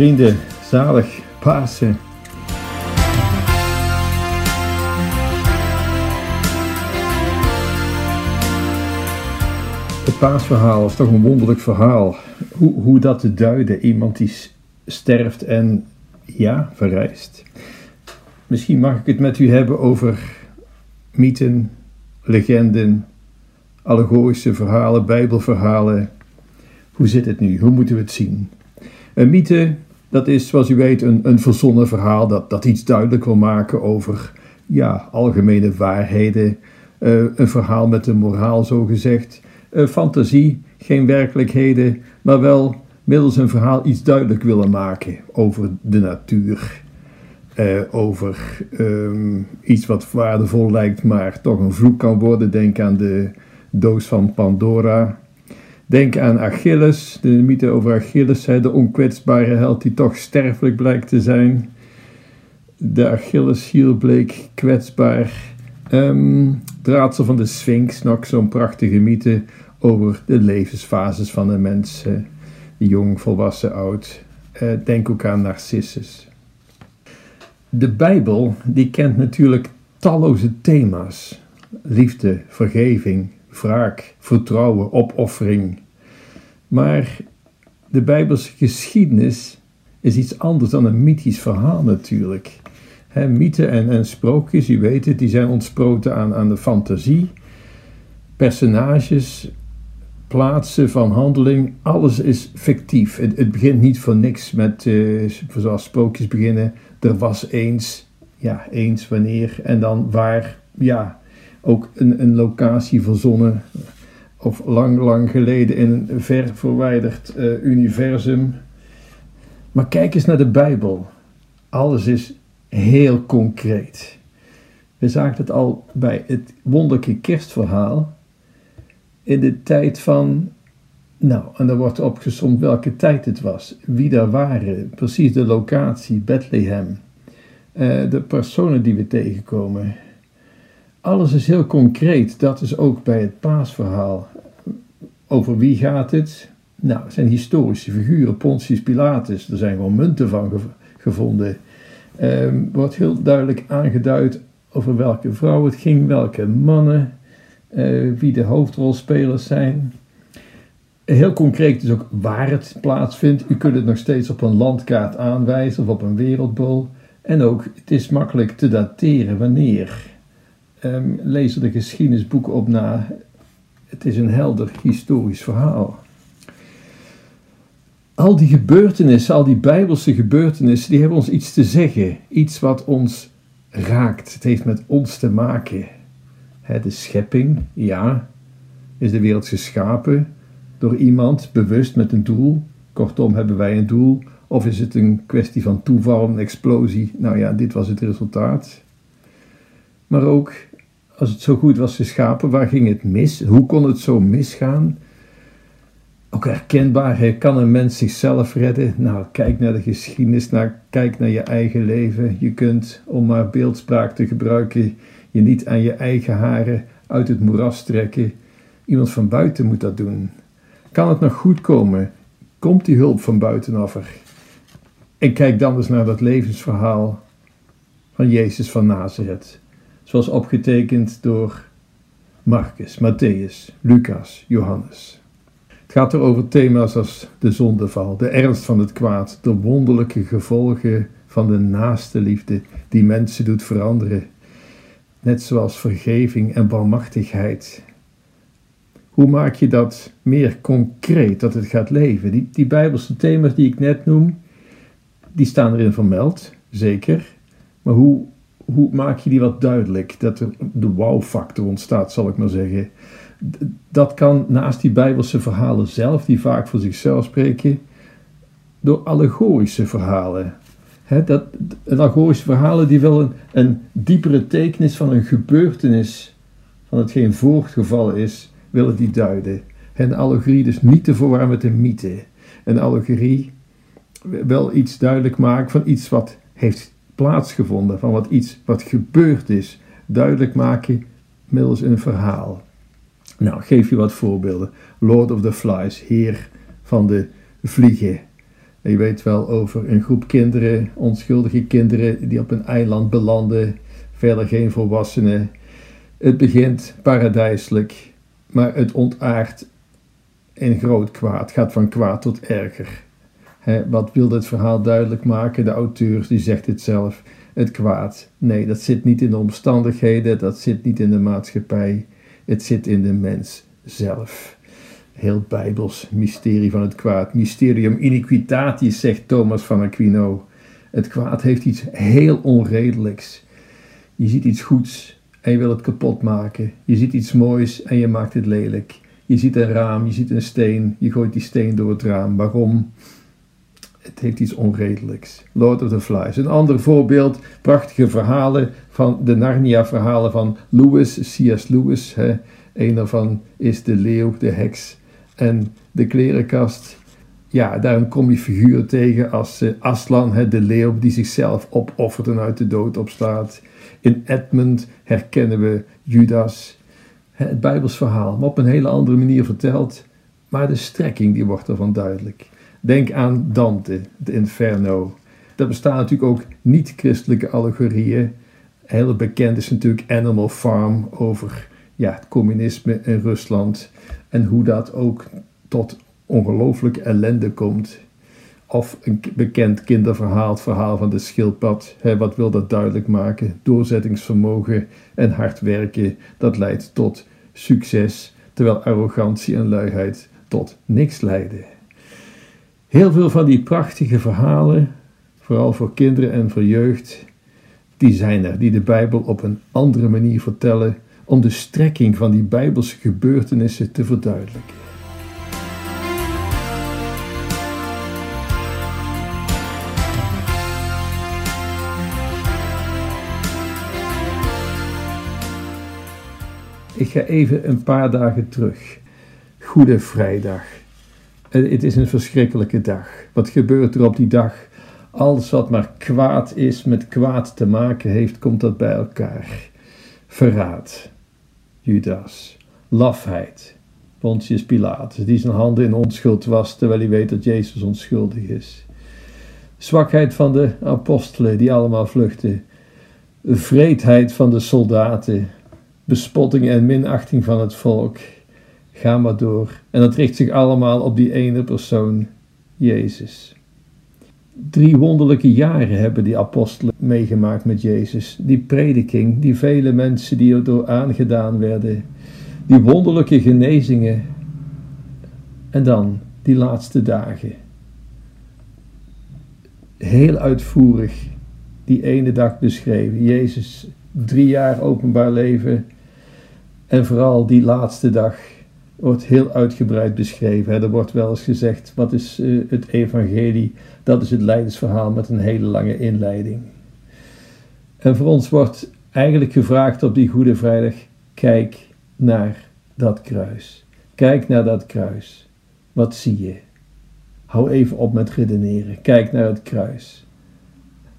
Vrienden, zalig Pasen. Het paasverhaal is toch een wonderlijk verhaal. Hoe, hoe dat te duiden, iemand die sterft en ja, verrijst. Misschien mag ik het met u hebben over mythen, legenden, allegorische verhalen, bijbelverhalen. Hoe zit het nu? Hoe moeten we het zien? Een mythe, dat is zoals u weet een, een verzonnen verhaal dat, dat iets duidelijk wil maken over ja, algemene waarheden. Uh, een verhaal met een moraal, zo gezegd. Uh, fantasie, geen werkelijkheden, maar wel middels een verhaal iets duidelijk willen maken over de natuur. Uh, over um, iets wat waardevol lijkt, maar toch een vloek kan worden. Denk aan de doos van Pandora. Denk aan Achilles, de mythe over Achilles, de onkwetsbare held die toch sterfelijk blijkt te zijn. De Achilleshiel bleek kwetsbaar. Um, raadsel van de Sphinx, nog zo'n prachtige mythe over de levensfases van een mens. Uh, jong, volwassen, oud. Uh, denk ook aan Narcissus. De Bijbel, die kent natuurlijk talloze thema's. Liefde, vergeving, wraak, vertrouwen, opoffering. Maar de Bijbelse geschiedenis is iets anders dan een mythisch verhaal natuurlijk. He, mythen en, en sprookjes, u weet het, die zijn ontsproten aan, aan de fantasie. Personages, plaatsen van handeling, alles is fictief. Het, het begint niet voor niks met, uh, zoals sprookjes beginnen, er was eens, ja, eens wanneer en dan waar, ja, ook een, een locatie verzonnen of lang, lang geleden in een ver verwijderd uh, universum. Maar kijk eens naar de Bijbel. Alles is heel concreet. We zagen het al bij het wonderlijke kerstverhaal. In de tijd van, nou, en er wordt opgezomd welke tijd het was, wie daar waren, precies de locatie, Bethlehem, uh, de personen die we tegenkomen. Alles is heel concreet. Dat is ook bij het paasverhaal. Over wie gaat het? Nou, het zijn historische figuren. Pontius Pilatus, er zijn gewoon munten van gevonden. Um, wordt heel duidelijk aangeduid over welke vrouw het ging, welke mannen, uh, wie de hoofdrolspelers zijn. Heel concreet is ook waar het plaatsvindt. U kunt het nog steeds op een landkaart aanwijzen of op een wereldbol. En ook, het is makkelijk te dateren wanneer. Um, lees er de geschiedenisboeken op na. Het is een helder historisch verhaal. Al die gebeurtenissen, al die bijbelse gebeurtenissen, die hebben ons iets te zeggen. Iets wat ons raakt. Het heeft met ons te maken. de schepping, ja, is de wereld geschapen door iemand bewust met een doel. Kortom, hebben wij een doel? Of is het een kwestie van toeval, een explosie? Nou ja, dit was het resultaat. Maar ook als het zo goed was geschapen, waar ging het mis? Hoe kon het zo misgaan? Ook herkenbaar, kan een mens zichzelf redden? Nou, kijk naar de geschiedenis, kijk naar je eigen leven. Je kunt, om maar beeldspraak te gebruiken, je niet aan je eigen haren uit het moeras trekken. Iemand van buiten moet dat doen. Kan het nog goed komen? Komt die hulp van buitenaf er? En kijk dan eens naar dat levensverhaal van Jezus van Nazareth zoals opgetekend door Marcus, Matthäus, Lucas, Johannes. Het gaat er over thema's als de zondeval, de ernst van het kwaad, de wonderlijke gevolgen van de naaste liefde die mensen doet veranderen, net zoals vergeving en barmachtigheid. Hoe maak je dat meer concreet, dat het gaat leven? Die, die bijbelse thema's die ik net noem, die staan erin vermeld, zeker. Maar hoe hoe maak je die wat duidelijk? Dat er de wow-factor ontstaat, zal ik maar zeggen. Dat kan naast die Bijbelse verhalen zelf, die vaak voor zichzelf spreken, door allegorische verhalen. He, dat, allegorische verhalen die wel een, een diepere tekenis van een gebeurtenis, van hetgeen voortgevallen is, willen die duiden. En allegorie dus niet te verwarren met een mythe. Een allegorie wel iets duidelijk maken van iets wat heeft plaatsgevonden, van wat iets wat gebeurd is, duidelijk maken middels een verhaal. Nou, geef je wat voorbeelden. Lord of the Flies, heer van de vliegen. Je weet wel over een groep kinderen, onschuldige kinderen, die op een eiland belanden, verder geen volwassenen. Het begint paradijselijk, maar het ontaart in groot kwaad, gaat van kwaad tot erger. Wat wil het verhaal duidelijk maken? De auteur die zegt het zelf, het kwaad. Nee, dat zit niet in de omstandigheden, dat zit niet in de maatschappij, het zit in de mens zelf. Heel bijbels mysterie van het kwaad. Mysterium iniquitatis, zegt Thomas van Aquino. Het kwaad heeft iets heel onredelijks. Je ziet iets goeds en je wil het kapot maken. Je ziet iets moois en je maakt het lelijk. Je ziet een raam, je ziet een steen, je gooit die steen door het raam. Waarom? Het heeft iets onredelijks. Lord of the Flies. Een ander voorbeeld, prachtige verhalen van de Narnia-verhalen van Lewis, C.S. Lewis. Hè. Een daarvan is de leeuw, de heks en de klerenkast. Ja, daarom kom je figuren tegen als uh, Aslan, hè, de leeuw die zichzelf opoffert en uit de dood opstaat. In Edmund herkennen we Judas. Het Bijbels verhaal, maar op een hele andere manier verteld. Maar de strekking die wordt ervan duidelijk. Denk aan Dante, de Inferno. Er bestaan natuurlijk ook niet-christelijke allegorieën. Heel bekend is natuurlijk Animal Farm over ja, het communisme in Rusland en hoe dat ook tot ongelooflijk ellende komt. Of een bekend kinderverhaal, het verhaal van de schildpad. wat wil dat duidelijk maken? Doorzettingsvermogen en hard werken, dat leidt tot succes, terwijl arrogantie en luiheid tot niks leiden. Heel veel van die prachtige verhalen, vooral voor kinderen en voor jeugd, die zijn er, die de Bijbel op een andere manier vertellen om de strekking van die Bijbelse gebeurtenissen te verduidelijken. Ik ga even een paar dagen terug. Goede Vrijdag. Het is een verschrikkelijke dag. Wat gebeurt er op die dag? Alles wat maar kwaad is, met kwaad te maken heeft, komt dat bij elkaar. Verraad, Judas. Lafheid, Pontius Pilatus, die zijn handen in onschuld was terwijl hij weet dat Jezus onschuldig is. Zwakheid van de apostelen die allemaal vluchten. Vreedheid van de soldaten. Bespotting en minachting van het volk. Ga maar door. En dat richt zich allemaal op die ene persoon, Jezus. Drie wonderlijke jaren hebben die apostelen meegemaakt met Jezus. Die prediking, die vele mensen die er door aangedaan werden, die wonderlijke genezingen. En dan die laatste dagen. Heel uitvoerig die ene dag beschreven. Jezus, drie jaar openbaar leven. En vooral die laatste dag wordt heel uitgebreid beschreven. Er wordt wel eens gezegd, wat is eh, het evangelie? Dat is het lijdensverhaal met een hele lange inleiding. En voor ons wordt eigenlijk gevraagd op die Goede Vrijdag, kijk naar dat kruis. Kijk naar dat kruis. Wat zie je? Hou even op met redeneren. Kijk naar het kruis.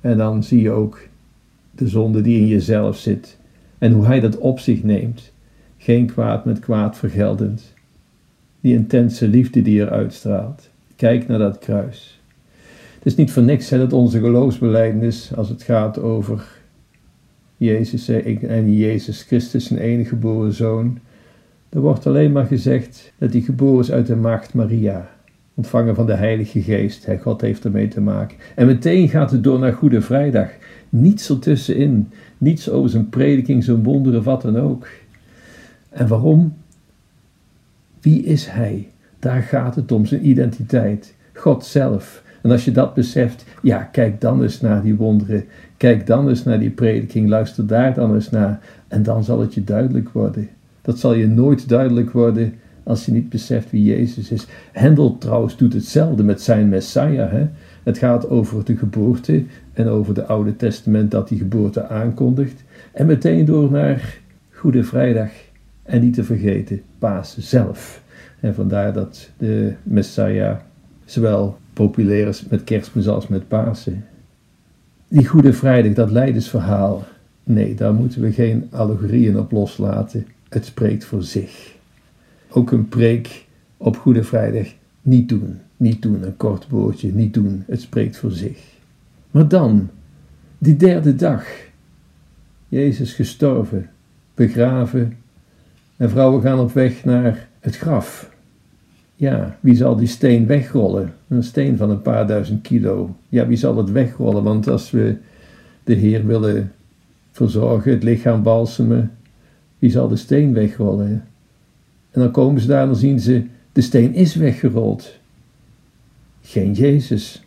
En dan zie je ook de zonde die in jezelf zit en hoe hij dat op zich neemt geen kwaad met kwaad vergeldend. Die intense liefde die er uitstraalt. Kijk naar dat kruis. Het is niet voor niks hè, dat onze geloofsbelijdenis, als het gaat over Jezus en Jezus Christus, zijn enige geboren zoon, er wordt alleen maar gezegd dat hij geboren is uit de maagd Maria, ontvangen van de Heilige Geest. Hè, God heeft ermee te maken. En meteen gaat het door naar Goede Vrijdag. Niets ertussenin, niets over zijn prediking, zijn wonderen, wat dan ook. En waarom? Wie is hij? Daar gaat het om, zijn identiteit. God zelf. En als je dat beseft, ja, kijk dan eens naar die wonderen. Kijk dan eens naar die prediking. Luister daar dan eens naar. En dan zal het je duidelijk worden. Dat zal je nooit duidelijk worden als je niet beseft wie Jezus is. Hendel trouwens doet hetzelfde met zijn Messiah. Hè? Het gaat over de geboorte en over de Oude Testament dat die geboorte aankondigt. En meteen door naar Goede Vrijdag. En niet te vergeten, Pasen zelf. En vandaar dat de Messiah zowel populair is met kerstmis als met Pasen. Die Goede Vrijdag, dat lijdensverhaal, nee, daar moeten we geen allegorieën op loslaten. Het spreekt voor zich. Ook een preek op Goede Vrijdag Niet doen, niet doen, een kort woordje, niet doen, het spreekt voor zich. Maar dan, die derde dag, Jezus gestorven, begraven en vrouwen gaan op weg naar het graf. Ja, wie zal die steen wegrollen? Een steen van een paar duizend kilo. Ja, wie zal het wegrollen? Want als we de Heer willen verzorgen, het lichaam balsemen, wie zal de steen wegrollen? En dan komen ze daar en dan zien ze, de steen is weggerold. Geen Jezus.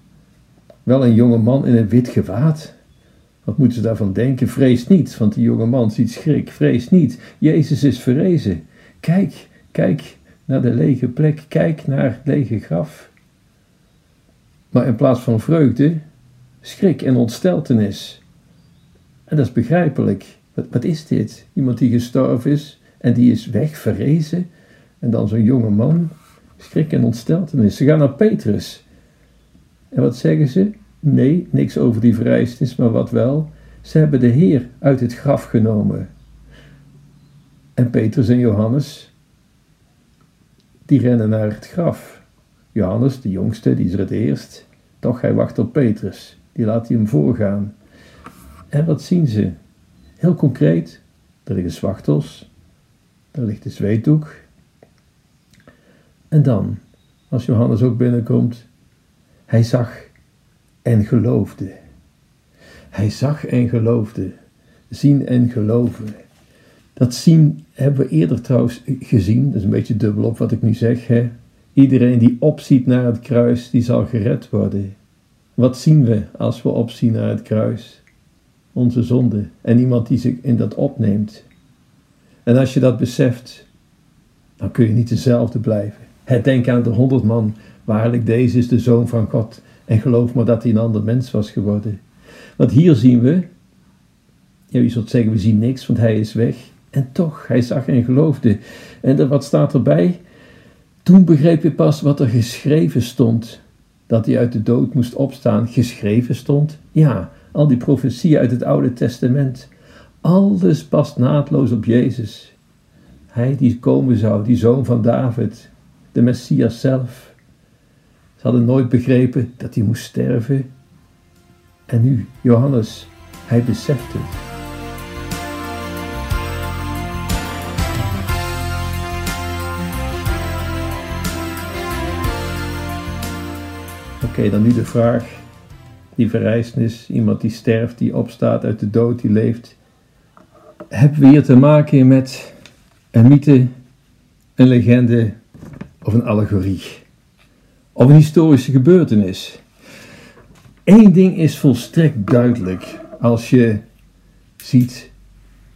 Wel een jonge man in een wit gewaad. Wat moeten ze daarvan denken? Vrees niet, want die jonge man ziet schrik. Vrees niet. Jezus is verrezen. Kijk, kijk naar de lege plek. Kijk naar het lege graf. Maar in plaats van vreugde, schrik en ontsteltenis. En dat is begrijpelijk. Wat, wat is dit? Iemand die gestorven is en die is weg, verrezen. En dan zo'n jonge man. Schrik en ontsteltenis. Ze gaan naar Petrus. En wat zeggen ze? Nee, niks over die vereistes, maar wat wel. Ze hebben de Heer uit het graf genomen. En Petrus en Johannes, die rennen naar het graf. Johannes, de jongste, die is er het eerst. Toch, hij wacht op Petrus. Die laat hij hem voorgaan. En wat zien ze? Heel concreet, er liggen zwachtels, er ligt de zweetdoek. En dan, als Johannes ook binnenkomt, hij zag en geloofde. Hij zag en geloofde. Zien en geloven. Dat zien hebben we eerder trouwens gezien. Dat is een beetje dubbel op wat ik nu zeg. Hè? Iedereen die opziet naar het kruis, die zal gered worden. Wat zien we als we opzien naar het kruis? Onze zonde. En iemand die zich in dat opneemt. En als je dat beseft, dan kun je niet dezelfde blijven. Het denk aan de honderd man. Waarlijk, deze is de zoon van God. En geloof maar dat hij een ander mens was geworden. Want hier zien we, ja, je zult zeggen, we zien niks, want hij is weg. En toch, hij zag en geloofde. En wat staat erbij? Toen begreep je pas wat er geschreven stond. Dat hij uit de dood moest opstaan. Geschreven stond? Ja, al die profetieën uit het Oude Testament. Alles past naadloos op Jezus. Hij die komen zou, die zoon van David, de Messias zelf. Hadden nooit begrepen dat hij moest sterven. En nu, Johannes, hij beseft het. Oké, dan nu de vraag, die verrijzenis, iemand die sterft, die opstaat uit de dood, die leeft. Hebben we hier te maken met een mythe, een legende of een allegorie? Of een historische gebeurtenis? Eén ding is volstrekt duidelijk als je ziet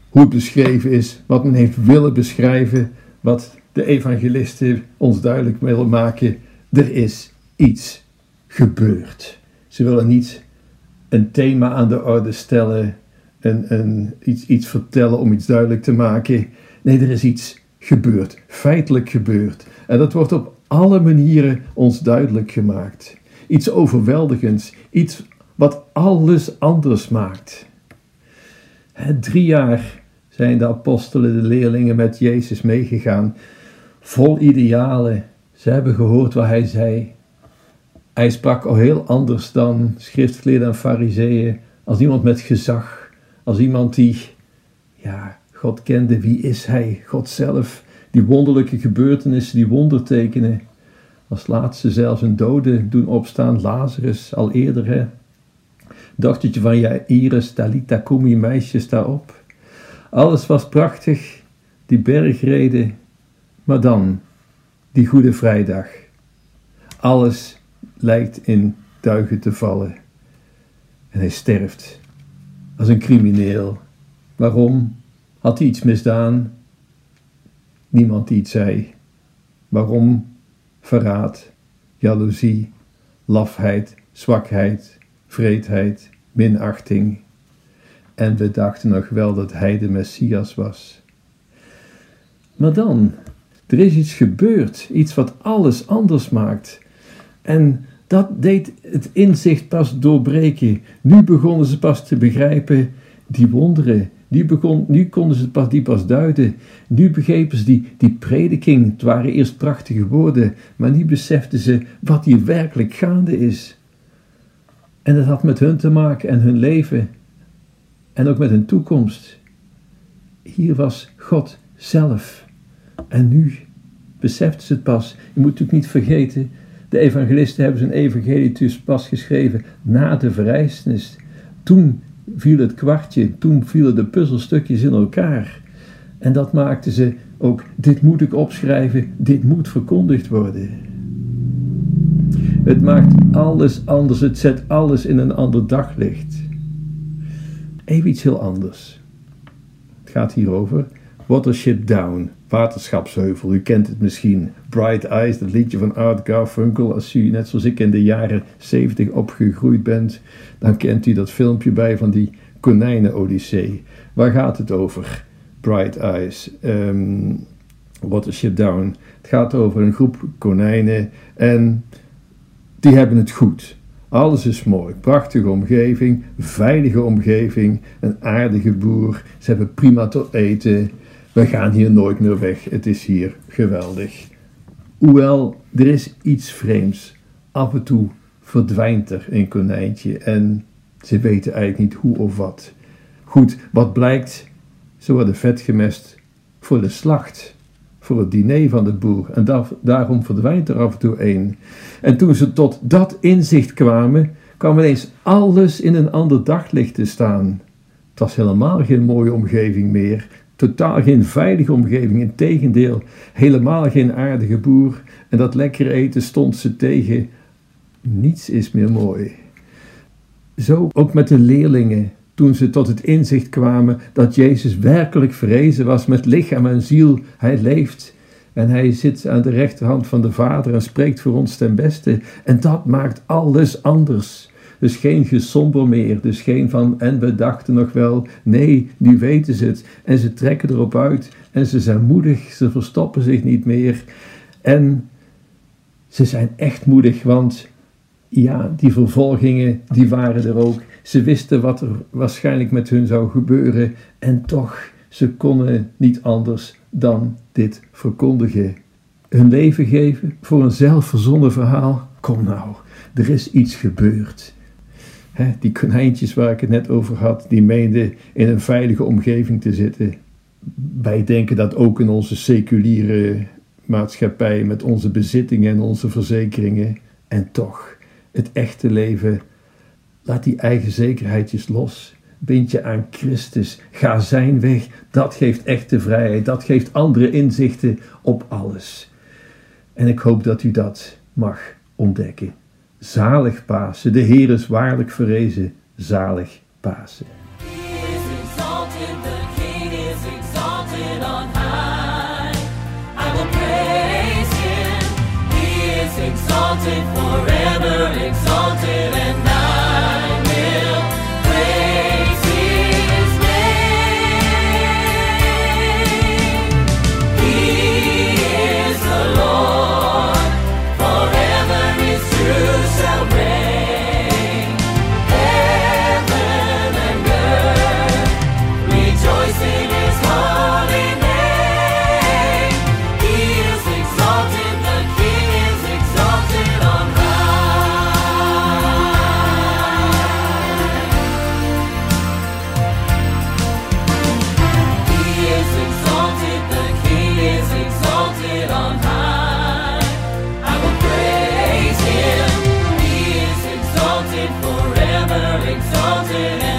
hoe het beschreven is, wat men heeft willen beschrijven, wat de evangelisten ons duidelijk willen maken. Er is iets gebeurd. Ze willen niet een thema aan de orde stellen, een, een, iets, iets vertellen om iets duidelijk te maken. Nee, er is iets gebeurd, feitelijk gebeurd. En dat wordt op alle manieren ons duidelijk gemaakt. Iets overweldigends, iets wat alles anders maakt. drie jaar zijn de apostelen, de leerlingen met Jezus meegegaan, vol idealen. Ze hebben gehoord wat hij zei. Hij sprak al heel anders dan schriftgeleerden en fariseeën, als iemand met gezag, als iemand die, ja, God kende. Wie is hij? God zelf. Die wonderlijke gebeurtenissen, die wondertekenen. Als laatste zelfs een dode doen opstaan, Lazarus, al eerder hè. Dochtertje van Jairus, Talita Kumi, meisje, sta op. Alles was prachtig, die bergreden, maar dan, die Goede Vrijdag. Alles lijkt in duigen te vallen. En hij sterft als een crimineel. Waarom? Had hij iets misdaan? Niemand die iets zei. Waarom? Verraad, jaloezie, lafheid, zwakheid, vreedheid, minachting. En we dachten nog wel dat hij de Messias was. Maar dan, er is iets gebeurd, iets wat alles anders maakt. En dat deed het inzicht pas doorbreken. Nu begonnen ze pas te begrijpen, die wonderen, Nu, begon, nu konden ze pas, die pas duiden. Nu begrepen ze die, die prediking. Het waren eerst prachtige woorden, maar nu beseften ze wat hier werkelijk gaande is. En dat had met hun te maken en hun leven. En ook met hun toekomst. Hier was God zelf. En nu beseften ze het pas. Je moet natuurlijk niet vergeten, de evangelisten hebben zijn evangelie dus pas geschreven na de verrijzenis. Toen viel het kwartje, toen vielen de puzzelstukjes in elkaar. En dat maakte ze ook, dit moet ik opschrijven, dit moet verkondigd worden. Het maakt alles anders, het zet alles in een ander daglicht. Even iets heel anders. Het gaat hierover Watership Down, Waterschapsheuvel. U kent het misschien. Bright Eyes, dat liedje van Art Garfunkel. Als u net zoals ik in de jaren 70 opgegroeid bent, dan kent u dat filmpje bij van die konijnen-odyssee. Waar gaat het over? Bright Eyes. Um, Watership Down. Het gaat over een groep konijnen en die hebben het goed. Alles is mooi, prachtige omgeving, veilige omgeving, een aardige boer. Ze hebben prima te eten. We gaan hier nooit meer weg. Het is hier geweldig. Hoewel, er is iets vreemds. Af en toe verdwijnt er een konijntje en ze weten eigenlijk niet hoe of wat. Goed, wat blijkt? Ze worden vet gemest voor de slacht, voor het diner van de boer. En daarom verdwijnt er af en toe één. En toen ze tot dat inzicht kwamen, kwam ineens alles in een ander daglicht te staan. Het was helemaal geen mooie omgeving meer totaal geen veilige omgeving. Integendeel, helemaal geen aardige boer. En dat lekkere eten stond ze tegen. Niets is meer mooi. Zo ook met de leerlingen, toen ze tot het inzicht kwamen dat Jezus werkelijk verrezen was met lichaam en ziel. Hij leeft en hij zit aan de rechterhand van de Vader en spreekt voor ons ten beste. En dat maakt alles anders. Dus geen gesomber meer. Dus geen van en we dachten nog wel. Nee, nu weten ze het. En ze trekken erop uit. En ze zijn moedig. Ze verstoppen zich niet meer. En ze zijn echt moedig, want ja, die vervolgingen, die waren er ook. Ze wisten wat er waarschijnlijk met hun zou gebeuren. En toch, ze konden niet anders dan dit verkondigen. Hun leven geven voor een zelfverzonnen verhaal. Kom nou, er is iets gebeurd die konijntjes waar ik het net over had, die meenden in een veilige omgeving te zitten. Wij denken dat ook in onze seculiere maatschappij met onze bezittingen en onze verzekeringen. En toch, het echte leven, laat die eigen zekerheidjes los. Bind je aan Christus. Ga zijn weg. Dat geeft echte vrijheid. Dat geeft andere inzichten op alles. En ik hoop dat u dat mag ontdekken. Zalig Pasen, de Heer is waarlijk verrezen, zalig Pasen. forever exalted.